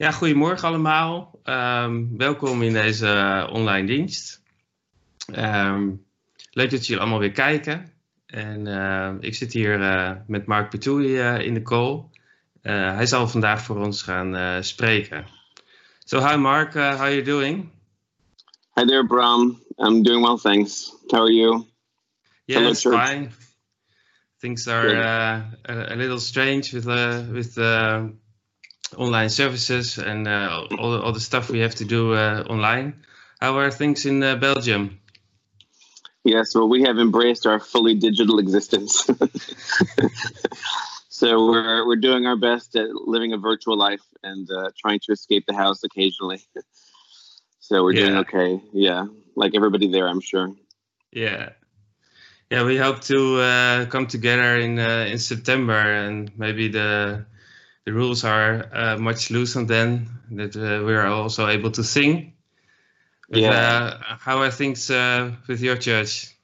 Ja, goedemorgen allemaal. Um, welkom in deze uh, online dienst. Um, leuk dat jullie allemaal weer kijken. En uh, ik zit hier uh, met Mark Petoui in de call. hij zal vandaag voor ons gaan spreken. So, hi Mark, how are you doing? Hi there, Bram. I'm doing well, thanks. How are you? Yes, fine. Things are a, a, little strange with with online services and uh, all, all the stuff we have to do uh, online. How are things in uh, Belgium? Yes, well, we have embraced our fully digital existence. so we're we're doing our best at living a virtual life and uh, trying to escape the house occasionally. so we're yeah. doing okay. Yeah, like everybody there, I'm sure. Yeah, yeah. We hope to uh, come together in uh, in September and maybe the the rules are uh, much looser then that uh, we are also able to sing. But, yeah. Uh, how are things uh, with your church?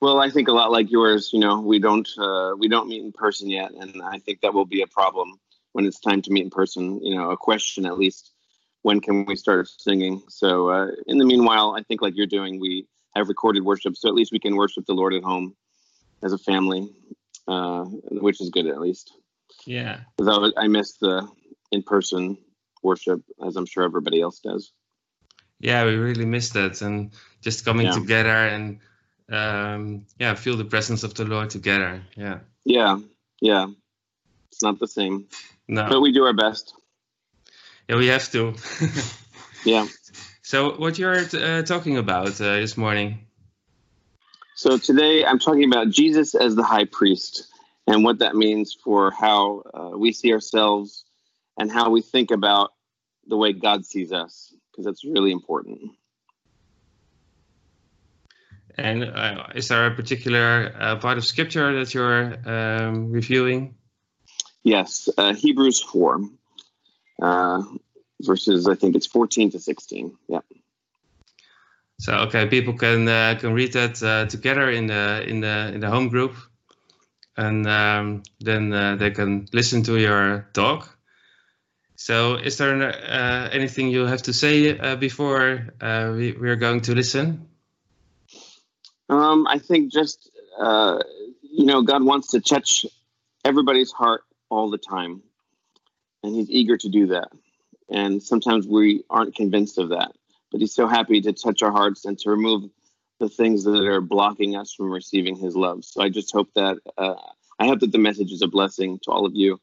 Well, I think a lot like yours. You know, we don't uh, we don't meet in person yet, and I think that will be a problem when it's time to meet in person. You know, a question at least: when can we start singing? So, uh, in the meanwhile, I think like you're doing, we have recorded worship, so at least we can worship the Lord at home as a family, which is good at least. Yeah. Because I, I miss the in person worship, as I'm sure everybody else does. Yeah, we really miss that. And just coming yeah. together and um, yeah, feel the presence of the Lord together. Yeah. Yeah. Yeah. It's not the same. No. But we do our best. Yeah, we have to. yeah. So, what you're uh, talking about uh, this morning? So, today I'm talking about Jesus as the high priest and what that means for how uh, we see ourselves and how we think about the way God sees us, because that's really important. And uh, is there a particular uh, part of scripture that you're um, reviewing? Yes, uh, Hebrews 4, uh, verses, I think it's 14 to 16. Yeah. So okay, people can uh, can read that together in the in the in the home group and um, then uh, they can listen to your talk. So, is there uh, anything you have to say uh, before uh, we, we, are going to listen? Um, I think just, uh, you know, God wants to touch everybody's heart all the time, and He's eager to do that. And sometimes we aren't convinced of that, but He's so happy to touch our hearts and to remove the things that are blocking us from receiving his love. So I just hope that uh, I hope that the message is a blessing to all of you,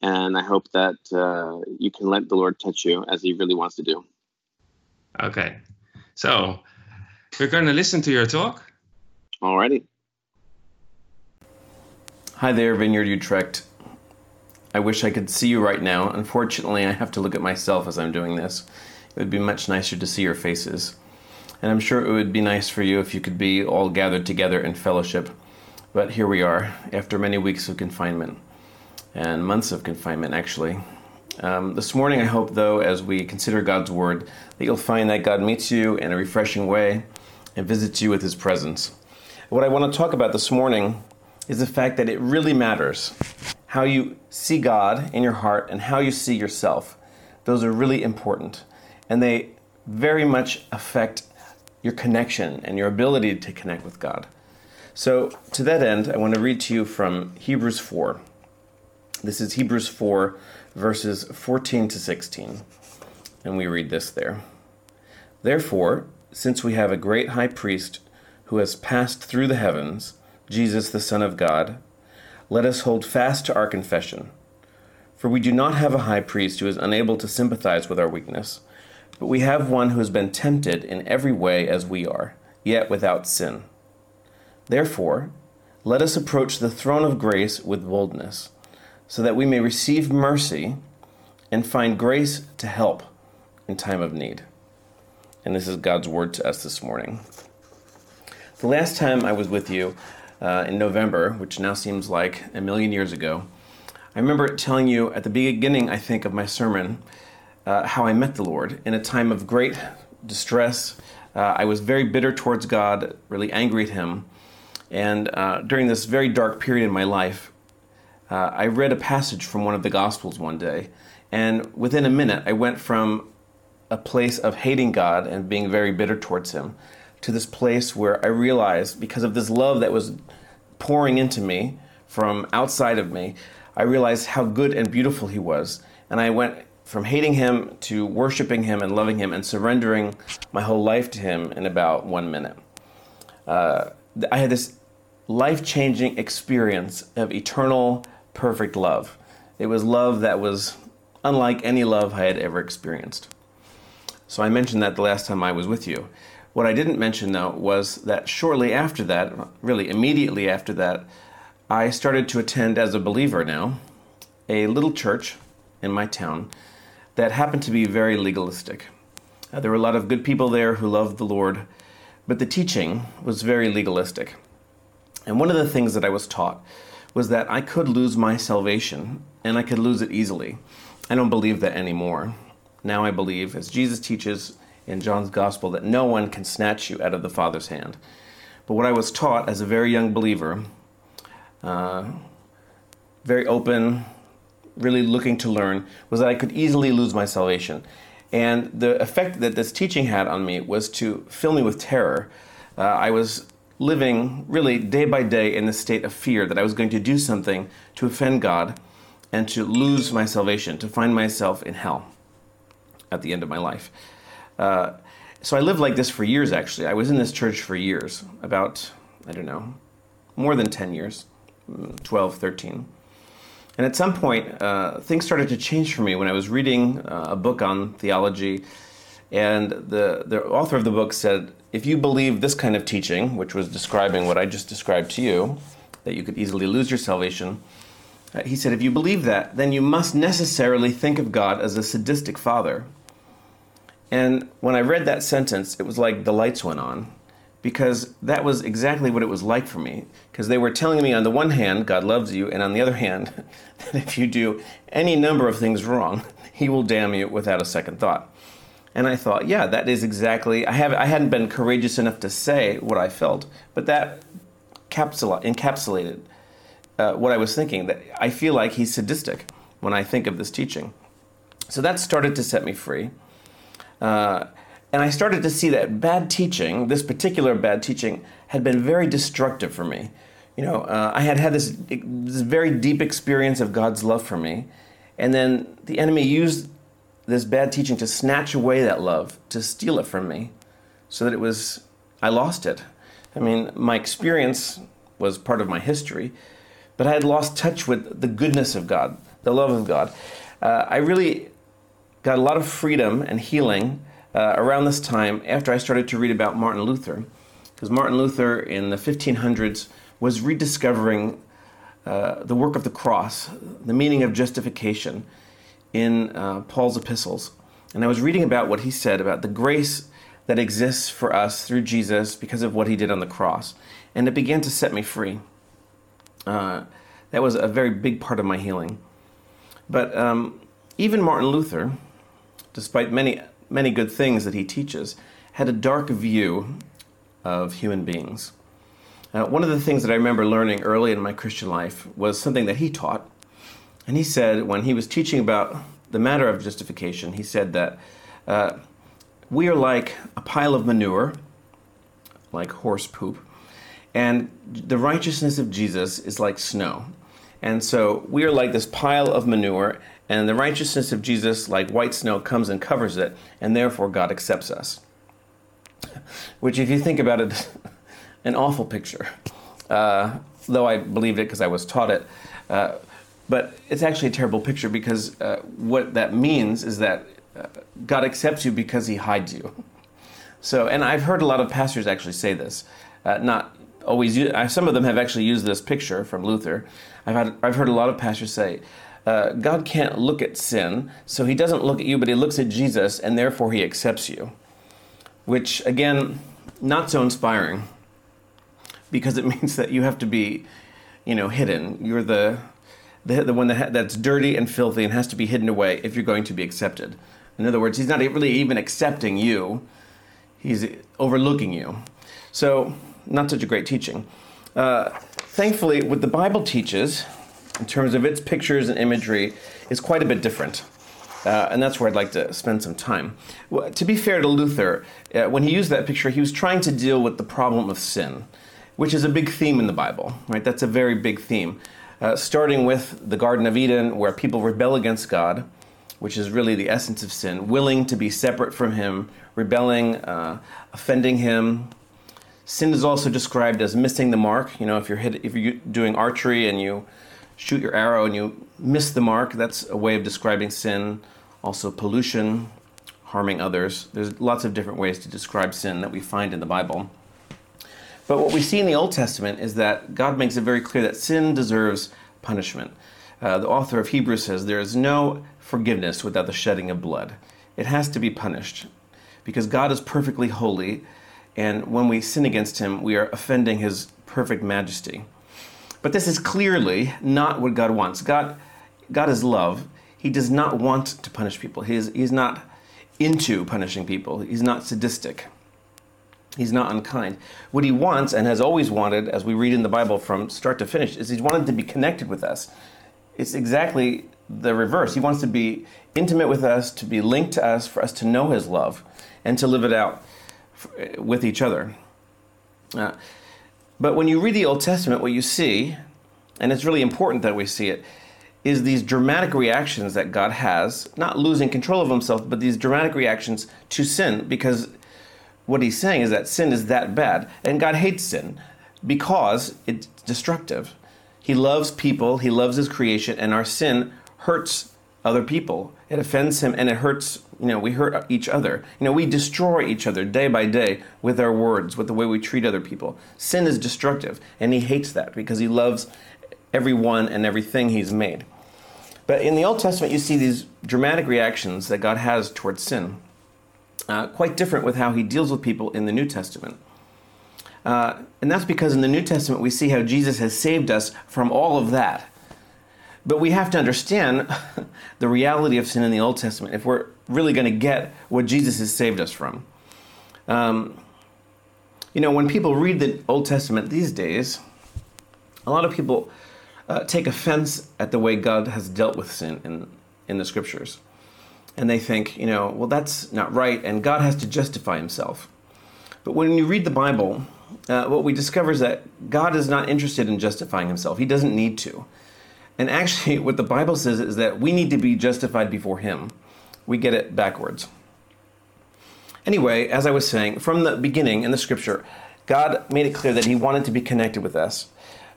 and I hope that uh, you can let the Lord touch you as He really wants to do. Okay, so we're going to listen to your talk. Alrighty. Hi there, Vineyard Utrecht. I wish I could see you right now. Unfortunately, I have to look at myself as I'm doing this. It would be much nicer to see your faces and I'm sure it would be nice for you if you could be all gathered together in fellowship. But here we are, after many weeks of confinement, and months of confinement, actually. Um, this morning, I hope, though, as we consider God's Word, that you'll find that God meets you in a refreshing way and visits you with His presence. What I want to talk about this morning is the fact that it really matters how you see God in your heart and how you see yourself. Those are really important, and they very much affect your connection and your ability to connect with God. So, to that end, I want to read to you from Hebrews 4. This is Hebrews 4, verses 14 to 16. And we read this there. Therefore, since we have a great high priest who has passed through the heavens, Jesus the Son of God, let us hold fast to our confession. For we do not have a high priest who is unable to sympathize with our weakness but we have one who has been tempted in every way as we are, yet without sin. Therefore, let us approach the throne of grace with boldness, so that we may receive mercy and find grace to help in time of need. And this is God's word to us this morning. The last time I was with you uh, in November, which now seems like a million years ago, I remember telling you at the beginning, I think, of my sermon uh, how I met the Lord in a time of great distress. Uh, I was very bitter towards God, really angry at Him. And uh, during this very dark period in my life, uh, I read a passage from one of the Gospels one day. And within a minute, I went from a place of hating God and being very bitter towards Him to this place where I realized, because of this love that was pouring into me from outside of me, I realized how good and beautiful He was. And I went from hating Him to worshiping Him and loving Him and surrendering my whole life to Him in about one minute. Uh, I had this life changing experience of eternal, perfect love. It was love that was unlike any love I had ever experienced. So I mentioned that the last time I was with you. What I didn't mention, though, was that shortly after that, really immediately after that, I started to attend as a believer now a little church in my town that happened to be very legalistic. Uh, there were a lot of good people there who loved the Lord, but the teaching was very legalistic. And one of the things that I was taught was that I could lose my salvation and I could lose it easily. I don't believe that anymore. Now I believe, as Jesus teaches in John's Gospel, that no one can snatch you out of the Father's hand. But what I was taught as a very young believer, uh, very open, really looking to learn, was that I could easily lose my salvation. And the effect that this teaching had on me was to fill me with terror. Uh, I was living really day by day in the state of fear that I was going to do something to offend God and to lose my salvation, to find myself in hell at the end of my life. Uh, so I lived like this for years, actually. I was in this church for years, about, I don't know, more than 10 years, 12, 13. And at some point, uh, things started to change for me when I was reading uh, a book on theology. And the, the author of the book said, if you believe this kind of teaching, which was describing what I just described to you, that you could easily lose your salvation, uh, he said, if you believe that, then you must necessarily think of God as a sadistic father. And when I read that sentence, it was like the lights went on because that was exactly what it was like for me. Because they were telling me, on the one hand, God loves you, and on the other hand, that if you do any number of things wrong, He will damn you without a second thought. And I thought, yeah, that is exactly. I have I hadn't been courageous enough to say what I felt, but that capsula, encapsulated uh, what I was thinking. That I feel like he's sadistic when I think of this teaching. So that started to set me free. Uh, and I started to see that bad teaching, this particular bad teaching, had been very destructive for me. You know, uh, I had had this, this very deep experience of God's love for me, and then the enemy used this bad teaching to snatch away that love, to steal it from me, so that it was, I lost it. I mean, my experience was part of my history, but I had lost touch with the goodness of God, the love of God. Uh, I really got a lot of freedom and healing uh, around this time after I started to read about Martin Luther, because Martin Luther in the 1500s was rediscovering uh, the work of the cross, the meaning of justification in uh, Paul's epistles. And I was reading about what he said about the grace that exists for us through Jesus because of what he did on the cross. And it began to set me free. Uh, that was a very big part of my healing. But um, even Martin Luther, despite many, many good things that he teaches, had a dark view of human beings. Uh, one of the things that I remember learning early in my Christian life was something that he taught. And he said, when he was teaching about the matter of justification, he said that uh, we are like a pile of manure, like horse poop, and the righteousness of Jesus is like snow. And so we are like this pile of manure, and the righteousness of Jesus, like white snow, comes and covers it, and therefore God accepts us. Which, if you think about it, an awful picture. Uh, though I believed it because I was taught it. Uh, but it's actually a terrible picture because uh, what that means is that uh, God accepts you because He hides you. So, and I've heard a lot of pastors actually say this. Uh, not always. Use, some of them have actually used this picture from Luther. I've had. I've heard a lot of pastors say. Uh, God can't look at sin, so he doesn't look at you, but he looks at Jesus, and therefore he accepts you. Which, again, not so inspiring because it means that you have to be, you know, hidden. You're the the, the one that ha- that's dirty and filthy and has to be hidden away if you're going to be accepted. In other words, he's not really even accepting you; he's overlooking you. So, not such a great teaching. Uh, thankfully, what the Bible teaches, in terms of its pictures and imagery, is quite a bit different. Uh, and that's where I'd like to spend some time. Well, to be fair to Luther, uh, when he used that picture, he was trying to deal with the problem of sin, which is a big theme in the Bible, right? That's a very big theme. Uh, starting with the Garden of Eden, where people rebel against God, which is really the essence of sin, willing to be separate from Him, rebelling, uh, offending Him. Sin is also described as missing the mark. You know, if you're hit, if you're doing archery and you shoot your arrow and you miss the mark, that's a way of describing sin. Also, pollution, harming others. There's lots of different ways to describe sin that we find in the Bible. But what we see in the Old Testament is that God makes it very clear that sin deserves punishment. Uh, the author of Hebrews says there is no forgiveness without the shedding of blood. It has to be punished because God is perfectly holy, and when we sin against Him, we are offending His perfect majesty. But this is clearly not what God wants. God, God is love. He does not want to punish people. He is, he's not into punishing people. He's not sadistic. He's not unkind. What he wants and has always wanted, as we read in the Bible from start to finish, is he's wanted to be connected with us. It's exactly the reverse. He wants to be intimate with us, to be linked to us, for us to know his love, and to live it out with each other. Uh, but when you read the Old Testament, what you see, and it's really important that we see it, is these dramatic reactions that God has, not losing control of himself, but these dramatic reactions to sin, because what he's saying is that sin is that bad. And God hates sin because it's destructive. He loves people, he loves his creation, and our sin hurts other people. It offends him and it hurts, you know, we hurt each other. You know, we destroy each other day by day with our words, with the way we treat other people. Sin is destructive, and he hates that because he loves everyone and everything he's made. But in the Old Testament, you see these dramatic reactions that God has towards sin, uh, quite different with how he deals with people in the New Testament. Uh, and that's because in the New Testament, we see how Jesus has saved us from all of that but we have to understand the reality of sin in the Old Testament if we're really going to get what Jesus has saved us from. Um, you know, when people read the Old Testament these days, a lot of people uh, take offense at the way God has dealt with sin in, in the scriptures. And they think, you know, well, that's not right, and God has to justify himself. But when you read the Bible, uh, what we discover is that God is not interested in justifying himself. He doesn't need to. And actually, what the Bible says is that we need to be justified before Him. We get it backwards. Anyway, as I was saying, from the beginning in the scripture, God made it clear that He wanted to be connected with us.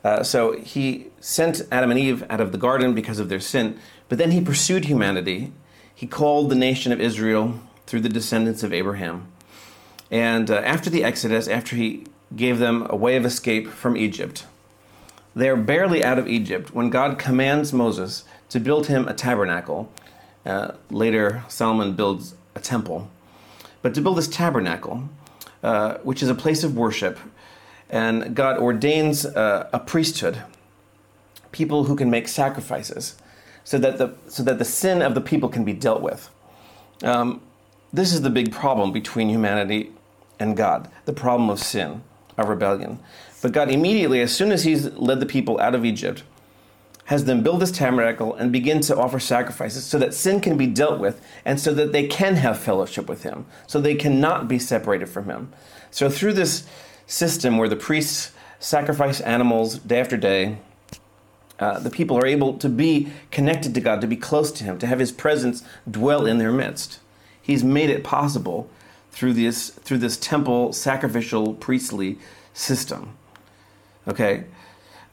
Uh, so He sent Adam and Eve out of the garden because of their sin, but then He pursued humanity. He called the nation of Israel through the descendants of Abraham. And uh, after the Exodus, after He gave them a way of escape from Egypt, they're barely out of Egypt when God commands Moses to build him a tabernacle. Uh, later, Solomon builds a temple. But to build this tabernacle, uh, which is a place of worship, and God ordains uh, a priesthood, people who can make sacrifices, so that the so that the sin of the people can be dealt with. Um, this is the big problem between humanity and God: the problem of sin, of rebellion. But God immediately, as soon as He's led the people out of Egypt, has them build this tabernacle and begin to offer sacrifices so that sin can be dealt with and so that they can have fellowship with Him, so they cannot be separated from Him. So, through this system where the priests sacrifice animals day after day, uh, the people are able to be connected to God, to be close to Him, to have His presence dwell in their midst. He's made it possible through this, through this temple sacrificial priestly system. Okay?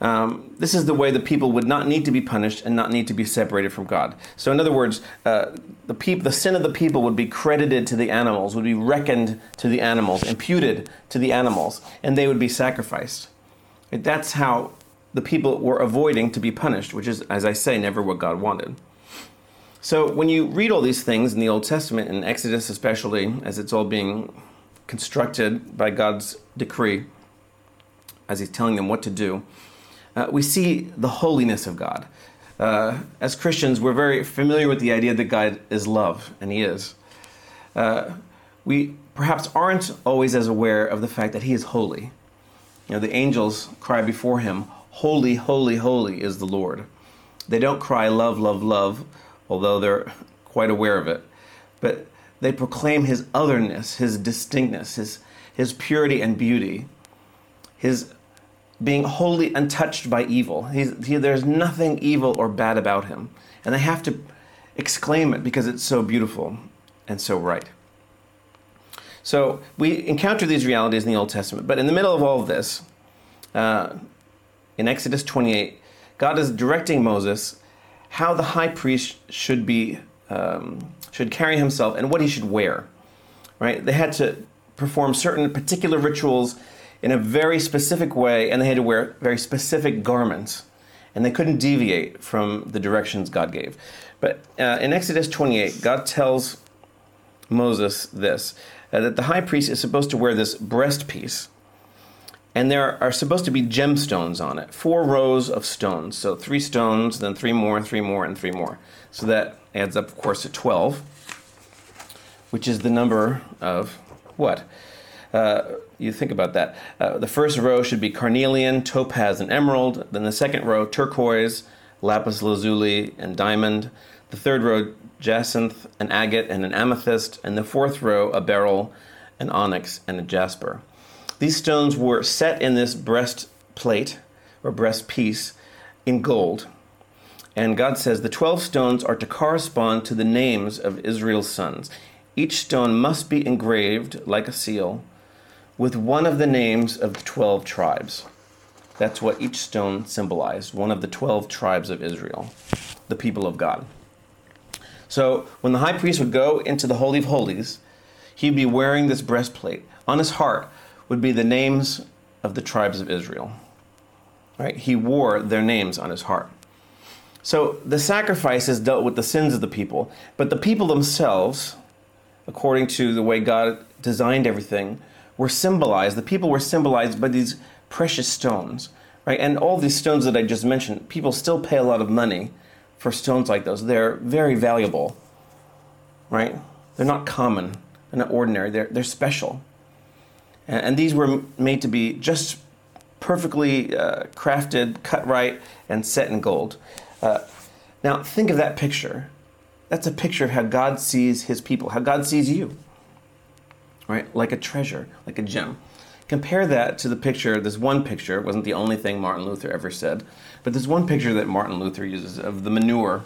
Um, this is the way the people would not need to be punished and not need to be separated from God. So, in other words, uh, the, peop- the sin of the people would be credited to the animals, would be reckoned to the animals, imputed to the animals, and they would be sacrificed. That's how the people were avoiding to be punished, which is, as I say, never what God wanted. So, when you read all these things in the Old Testament, in Exodus especially, as it's all being constructed by God's decree, as he's telling them what to do, uh, we see the holiness of God. Uh, as Christians, we're very familiar with the idea that God is love, and He is. Uh, we perhaps aren't always as aware of the fact that He is holy. You know, the angels cry before Him, Holy, holy, holy is the Lord. They don't cry, Love, love, love, although they're quite aware of it, but they proclaim his otherness, his distinctness, his, his purity and beauty, his being wholly untouched by evil. He, there's nothing evil or bad about him. And they have to exclaim it because it's so beautiful and so right. So we encounter these realities in the Old Testament, but in the middle of all of this, uh, in Exodus 28, God is directing Moses how the high priest should be um, should carry himself and what he should wear. Right? They had to perform certain particular rituals in a very specific way, and they had to wear very specific garments, and they couldn't deviate from the directions God gave. But uh, in Exodus 28, God tells Moses this uh, that the high priest is supposed to wear this breastpiece, and there are supposed to be gemstones on it, four rows of stones. So three stones, then three more, three more, and three more. So that adds up, of course, to 12, which is the number of what? Uh, you think about that. Uh, the first row should be carnelian, topaz, and emerald. Then the second row, turquoise, lapis lazuli, and diamond. The third row, jacinth, an agate, and an amethyst. And the fourth row, a beryl, an onyx, and a jasper. These stones were set in this breastplate or breastpiece in gold. And God says the 12 stones are to correspond to the names of Israel's sons. Each stone must be engraved like a seal with one of the names of the 12 tribes. That's what each stone symbolized one of the 12 tribes of Israel, the people of God. So when the high priest would go into the Holy of Holies, he'd be wearing this breastplate. On his heart would be the names of the tribes of Israel. Right? He wore their names on his heart. So the sacrifices dealt with the sins of the people, but the people themselves, according to the way God designed everything, were symbolized, the people were symbolized by these precious stones, right? And all these stones that I just mentioned, people still pay a lot of money for stones like those. They're very valuable, right? They're not common, they're not ordinary, they're, they're special. And, and these were made to be just perfectly uh, crafted, cut right, and set in gold. Uh, now, think of that picture. That's a picture of how God sees his people, how God sees you right? Like a treasure, like a gem. Compare that to the picture, this one picture, wasn't the only thing Martin Luther ever said, but this one picture that Martin Luther uses of the manure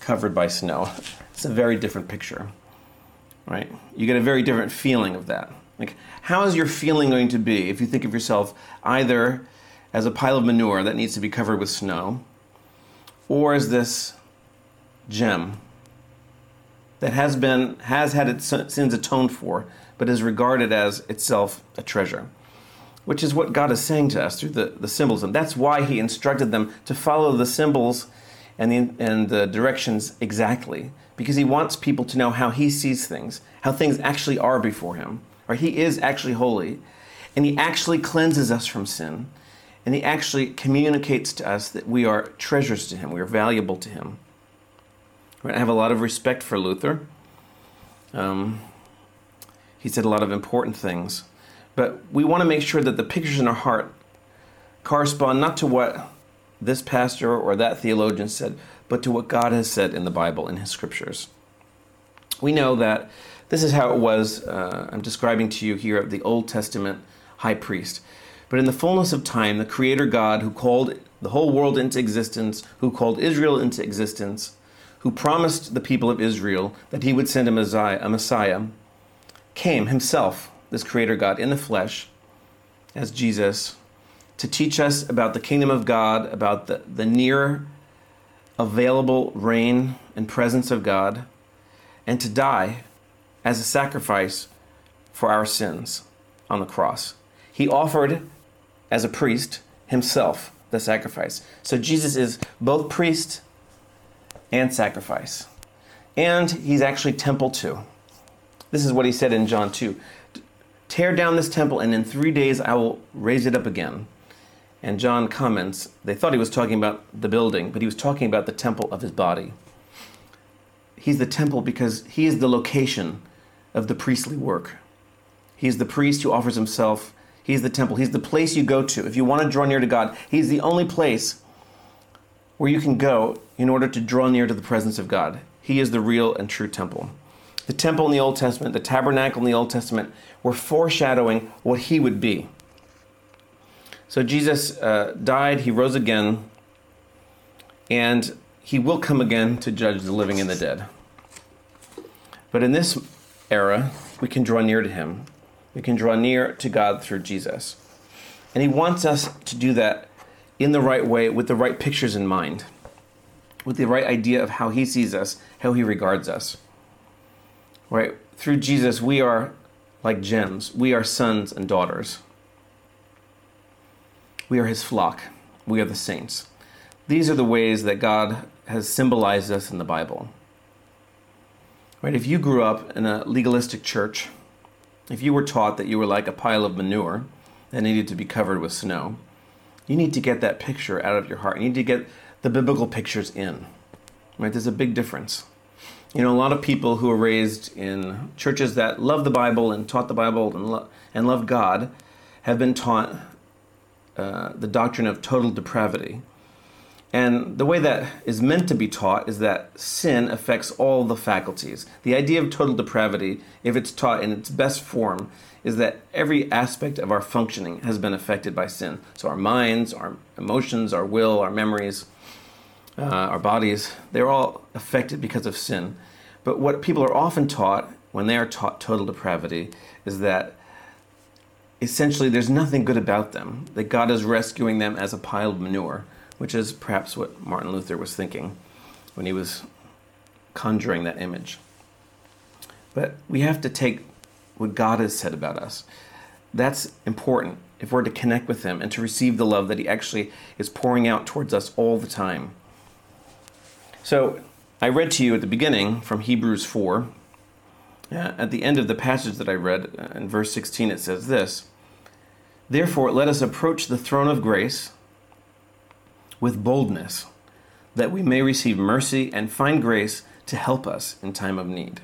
covered by snow. It's a very different picture, right? You get a very different feeling of that. Like, how is your feeling going to be if you think of yourself either as a pile of manure that needs to be covered with snow, or as this gem that has been has had its sins atoned for but is regarded as itself a treasure, which is what God is saying to us through the, the symbols. And that's why He instructed them to follow the symbols and the, and the directions exactly, because He wants people to know how He sees things, how things actually are before Him. Or He is actually holy, and He actually cleanses us from sin, and He actually communicates to us that we are treasures to Him, we are valuable to Him. I have a lot of respect for Luther. Um, he said a lot of important things. But we want to make sure that the pictures in our heart correspond not to what this pastor or that theologian said, but to what God has said in the Bible, in His scriptures. We know that this is how it was, uh, I'm describing to you here, of the Old Testament high priest. But in the fullness of time, the Creator God who called the whole world into existence, who called Israel into existence, who promised the people of Israel that he would send a Messiah, a Messiah came himself, this creator God, in the flesh, as Jesus, to teach us about the kingdom of God, about the, the near available reign and presence of God, and to die as a sacrifice for our sins on the cross. He offered, as a priest, himself the sacrifice. So Jesus is both priest and sacrifice. And he's actually temple too. This is what he said in John 2 Tear down this temple, and in three days I will raise it up again. And John comments, they thought he was talking about the building, but he was talking about the temple of his body. He's the temple because he is the location of the priestly work. He's the priest who offers himself. He's the temple. He's the place you go to. If you want to draw near to God, he's the only place where you can go in order to draw near to the presence of God. He is the real and true temple. The temple in the Old Testament, the tabernacle in the Old Testament, were foreshadowing what he would be. So Jesus uh, died, he rose again, and he will come again to judge the living and the dead. But in this era, we can draw near to him. We can draw near to God through Jesus. And he wants us to do that in the right way, with the right pictures in mind, with the right idea of how he sees us, how he regards us. Right? Through Jesus, we are like gems. We are sons and daughters. We are his flock. We are the saints. These are the ways that God has symbolized us in the Bible. Right? If you grew up in a legalistic church, if you were taught that you were like a pile of manure that needed to be covered with snow, you need to get that picture out of your heart. You need to get the biblical pictures in. Right? There's a big difference. You know, a lot of people who are raised in churches that love the Bible and taught the Bible and, lo- and love God have been taught uh, the doctrine of total depravity. And the way that is meant to be taught is that sin affects all the faculties. The idea of total depravity, if it's taught in its best form, is that every aspect of our functioning has been affected by sin. So our minds, our emotions, our will, our memories, uh, our bodies, they're all affected because of sin. But what people are often taught when they are taught total depravity is that essentially there's nothing good about them, that God is rescuing them as a pile of manure which is perhaps what Martin Luther was thinking when he was conjuring that image. But we have to take what God has said about us. That's important if we're to connect with Him and to receive the love that He actually is pouring out towards us all the time. So, I read to you at the beginning from Hebrews 4. Uh, at the end of the passage that I read, uh, in verse 16, it says this Therefore, let us approach the throne of grace with boldness, that we may receive mercy and find grace to help us in time of need.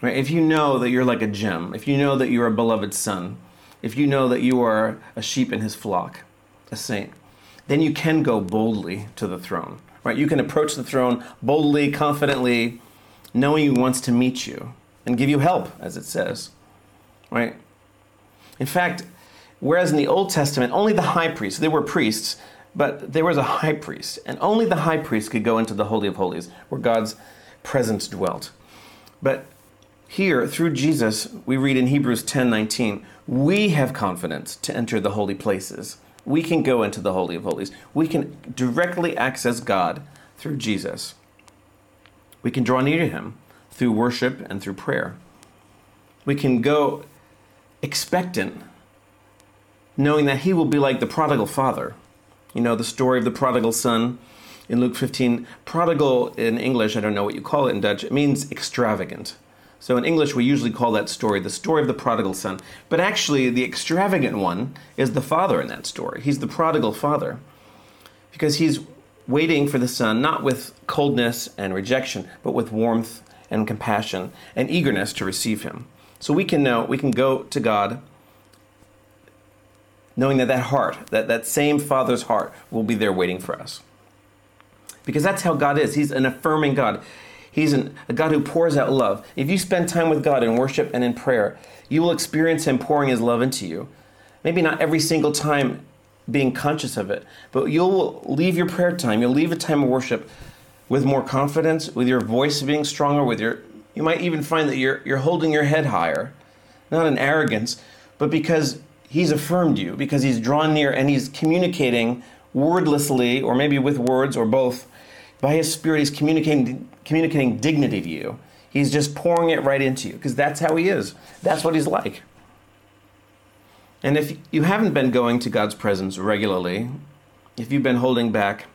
Right? If you know that you're like a gem, if you know that you're a beloved son, if you know that you are a sheep in his flock, a saint, then you can go boldly to the throne. Right? You can approach the throne boldly, confidently, knowing he wants to meet you and give you help, as it says. Right? In fact, whereas in the Old Testament, only the high priests, there were priests, but there was a high priest, and only the high priest could go into the Holy of Holies, where God's presence dwelt. But here, through Jesus, we read in Hebrews 10 19, we have confidence to enter the holy places. We can go into the Holy of Holies. We can directly access God through Jesus. We can draw near to Him through worship and through prayer. We can go expectant, knowing that He will be like the prodigal father you know, the story of the prodigal son in Luke 15. Prodigal in English, I don't know what you call it in Dutch, it means extravagant. So in English, we usually call that story the story of the prodigal son. But actually, the extravagant one is the father in that story. He's the prodigal father because he's waiting for the son not with coldness and rejection, but with warmth and compassion and eagerness to receive him. So we can know, we can go to God knowing that that heart, that, that same Father's heart, will be there waiting for us. Because that's how God is. He's an affirming God. He's an, a God who pours out love. If you spend time with God in worship and in prayer, you will experience Him pouring His love into you. Maybe not every single time being conscious of it, but you'll leave your prayer time, you'll leave a time of worship with more confidence, with your voice being stronger, with your you might even find that you're you're holding your head higher, not in arrogance, but because he's affirmed you because he's drawn near and he's communicating wordlessly or maybe with words or both by his spirit he's communicating communicating dignity to you. He's just pouring it right into you because that's how he is. That's what he's like. And if you haven't been going to god's presence regularly if you've been holding back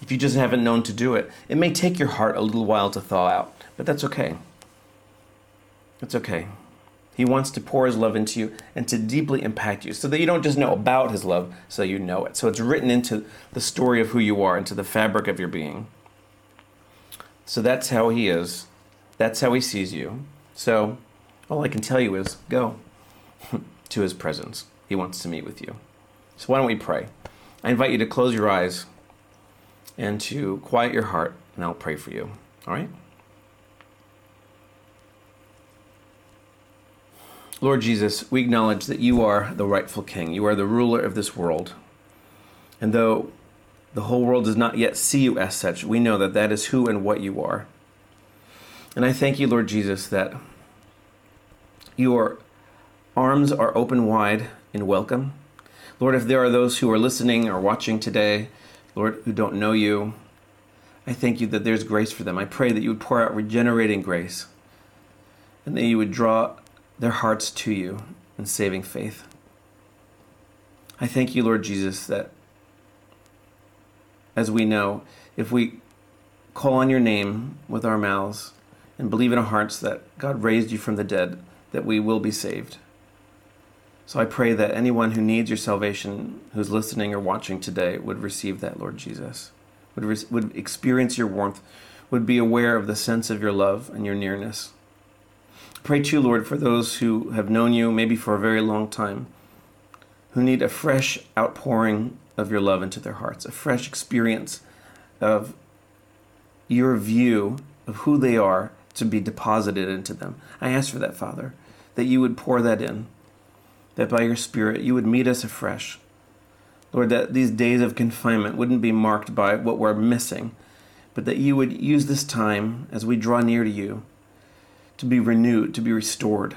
if you just haven't known to do it it may take your heart a little while to thaw out but that's okay. It's okay. He wants to pour his love into you and to deeply impact you so that you don't just know about his love, so you know it. So it's written into the story of who you are, into the fabric of your being. So that's how he is. That's how he sees you. So all I can tell you is go to his presence. He wants to meet with you. So why don't we pray? I invite you to close your eyes and to quiet your heart, and I'll pray for you. All right? Lord Jesus, we acknowledge that you are the rightful king. You are the ruler of this world. And though the whole world does not yet see you as such, we know that that is who and what you are. And I thank you, Lord Jesus, that your arms are open wide in welcome. Lord, if there are those who are listening or watching today, Lord, who don't know you, I thank you that there's grace for them. I pray that you would pour out regenerating grace and that you would draw their hearts to you in saving faith. I thank you, Lord Jesus, that as we know, if we call on your name with our mouths and believe in our hearts that God raised you from the dead, that we will be saved. So I pray that anyone who needs your salvation, who's listening or watching today, would receive that, Lord Jesus, would, re- would experience your warmth, would be aware of the sense of your love and your nearness. Pray too, Lord, for those who have known you maybe for a very long time, who need a fresh outpouring of your love into their hearts, a fresh experience of your view of who they are to be deposited into them. I ask for that, Father, that you would pour that in, that by your Spirit you would meet us afresh. Lord, that these days of confinement wouldn't be marked by what we're missing, but that you would use this time as we draw near to you to be renewed, to be restored,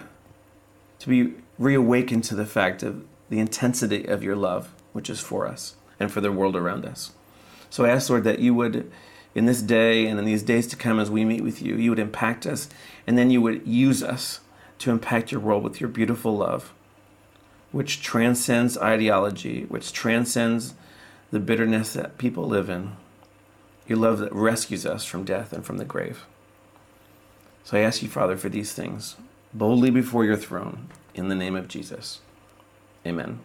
to be reawakened to the fact of the intensity of your love, which is for us and for the world around us. So I ask, Lord, that you would, in this day and in these days to come as we meet with you, you would impact us, and then you would use us to impact your world with your beautiful love, which transcends ideology, which transcends the bitterness that people live in. Your love that rescues us from death and from the grave. So I ask you, Father, for these things boldly before your throne in the name of Jesus. Amen.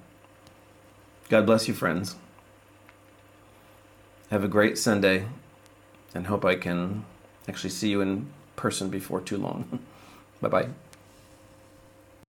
God bless you, friends. Have a great Sunday and hope I can actually see you in person before too long. bye bye.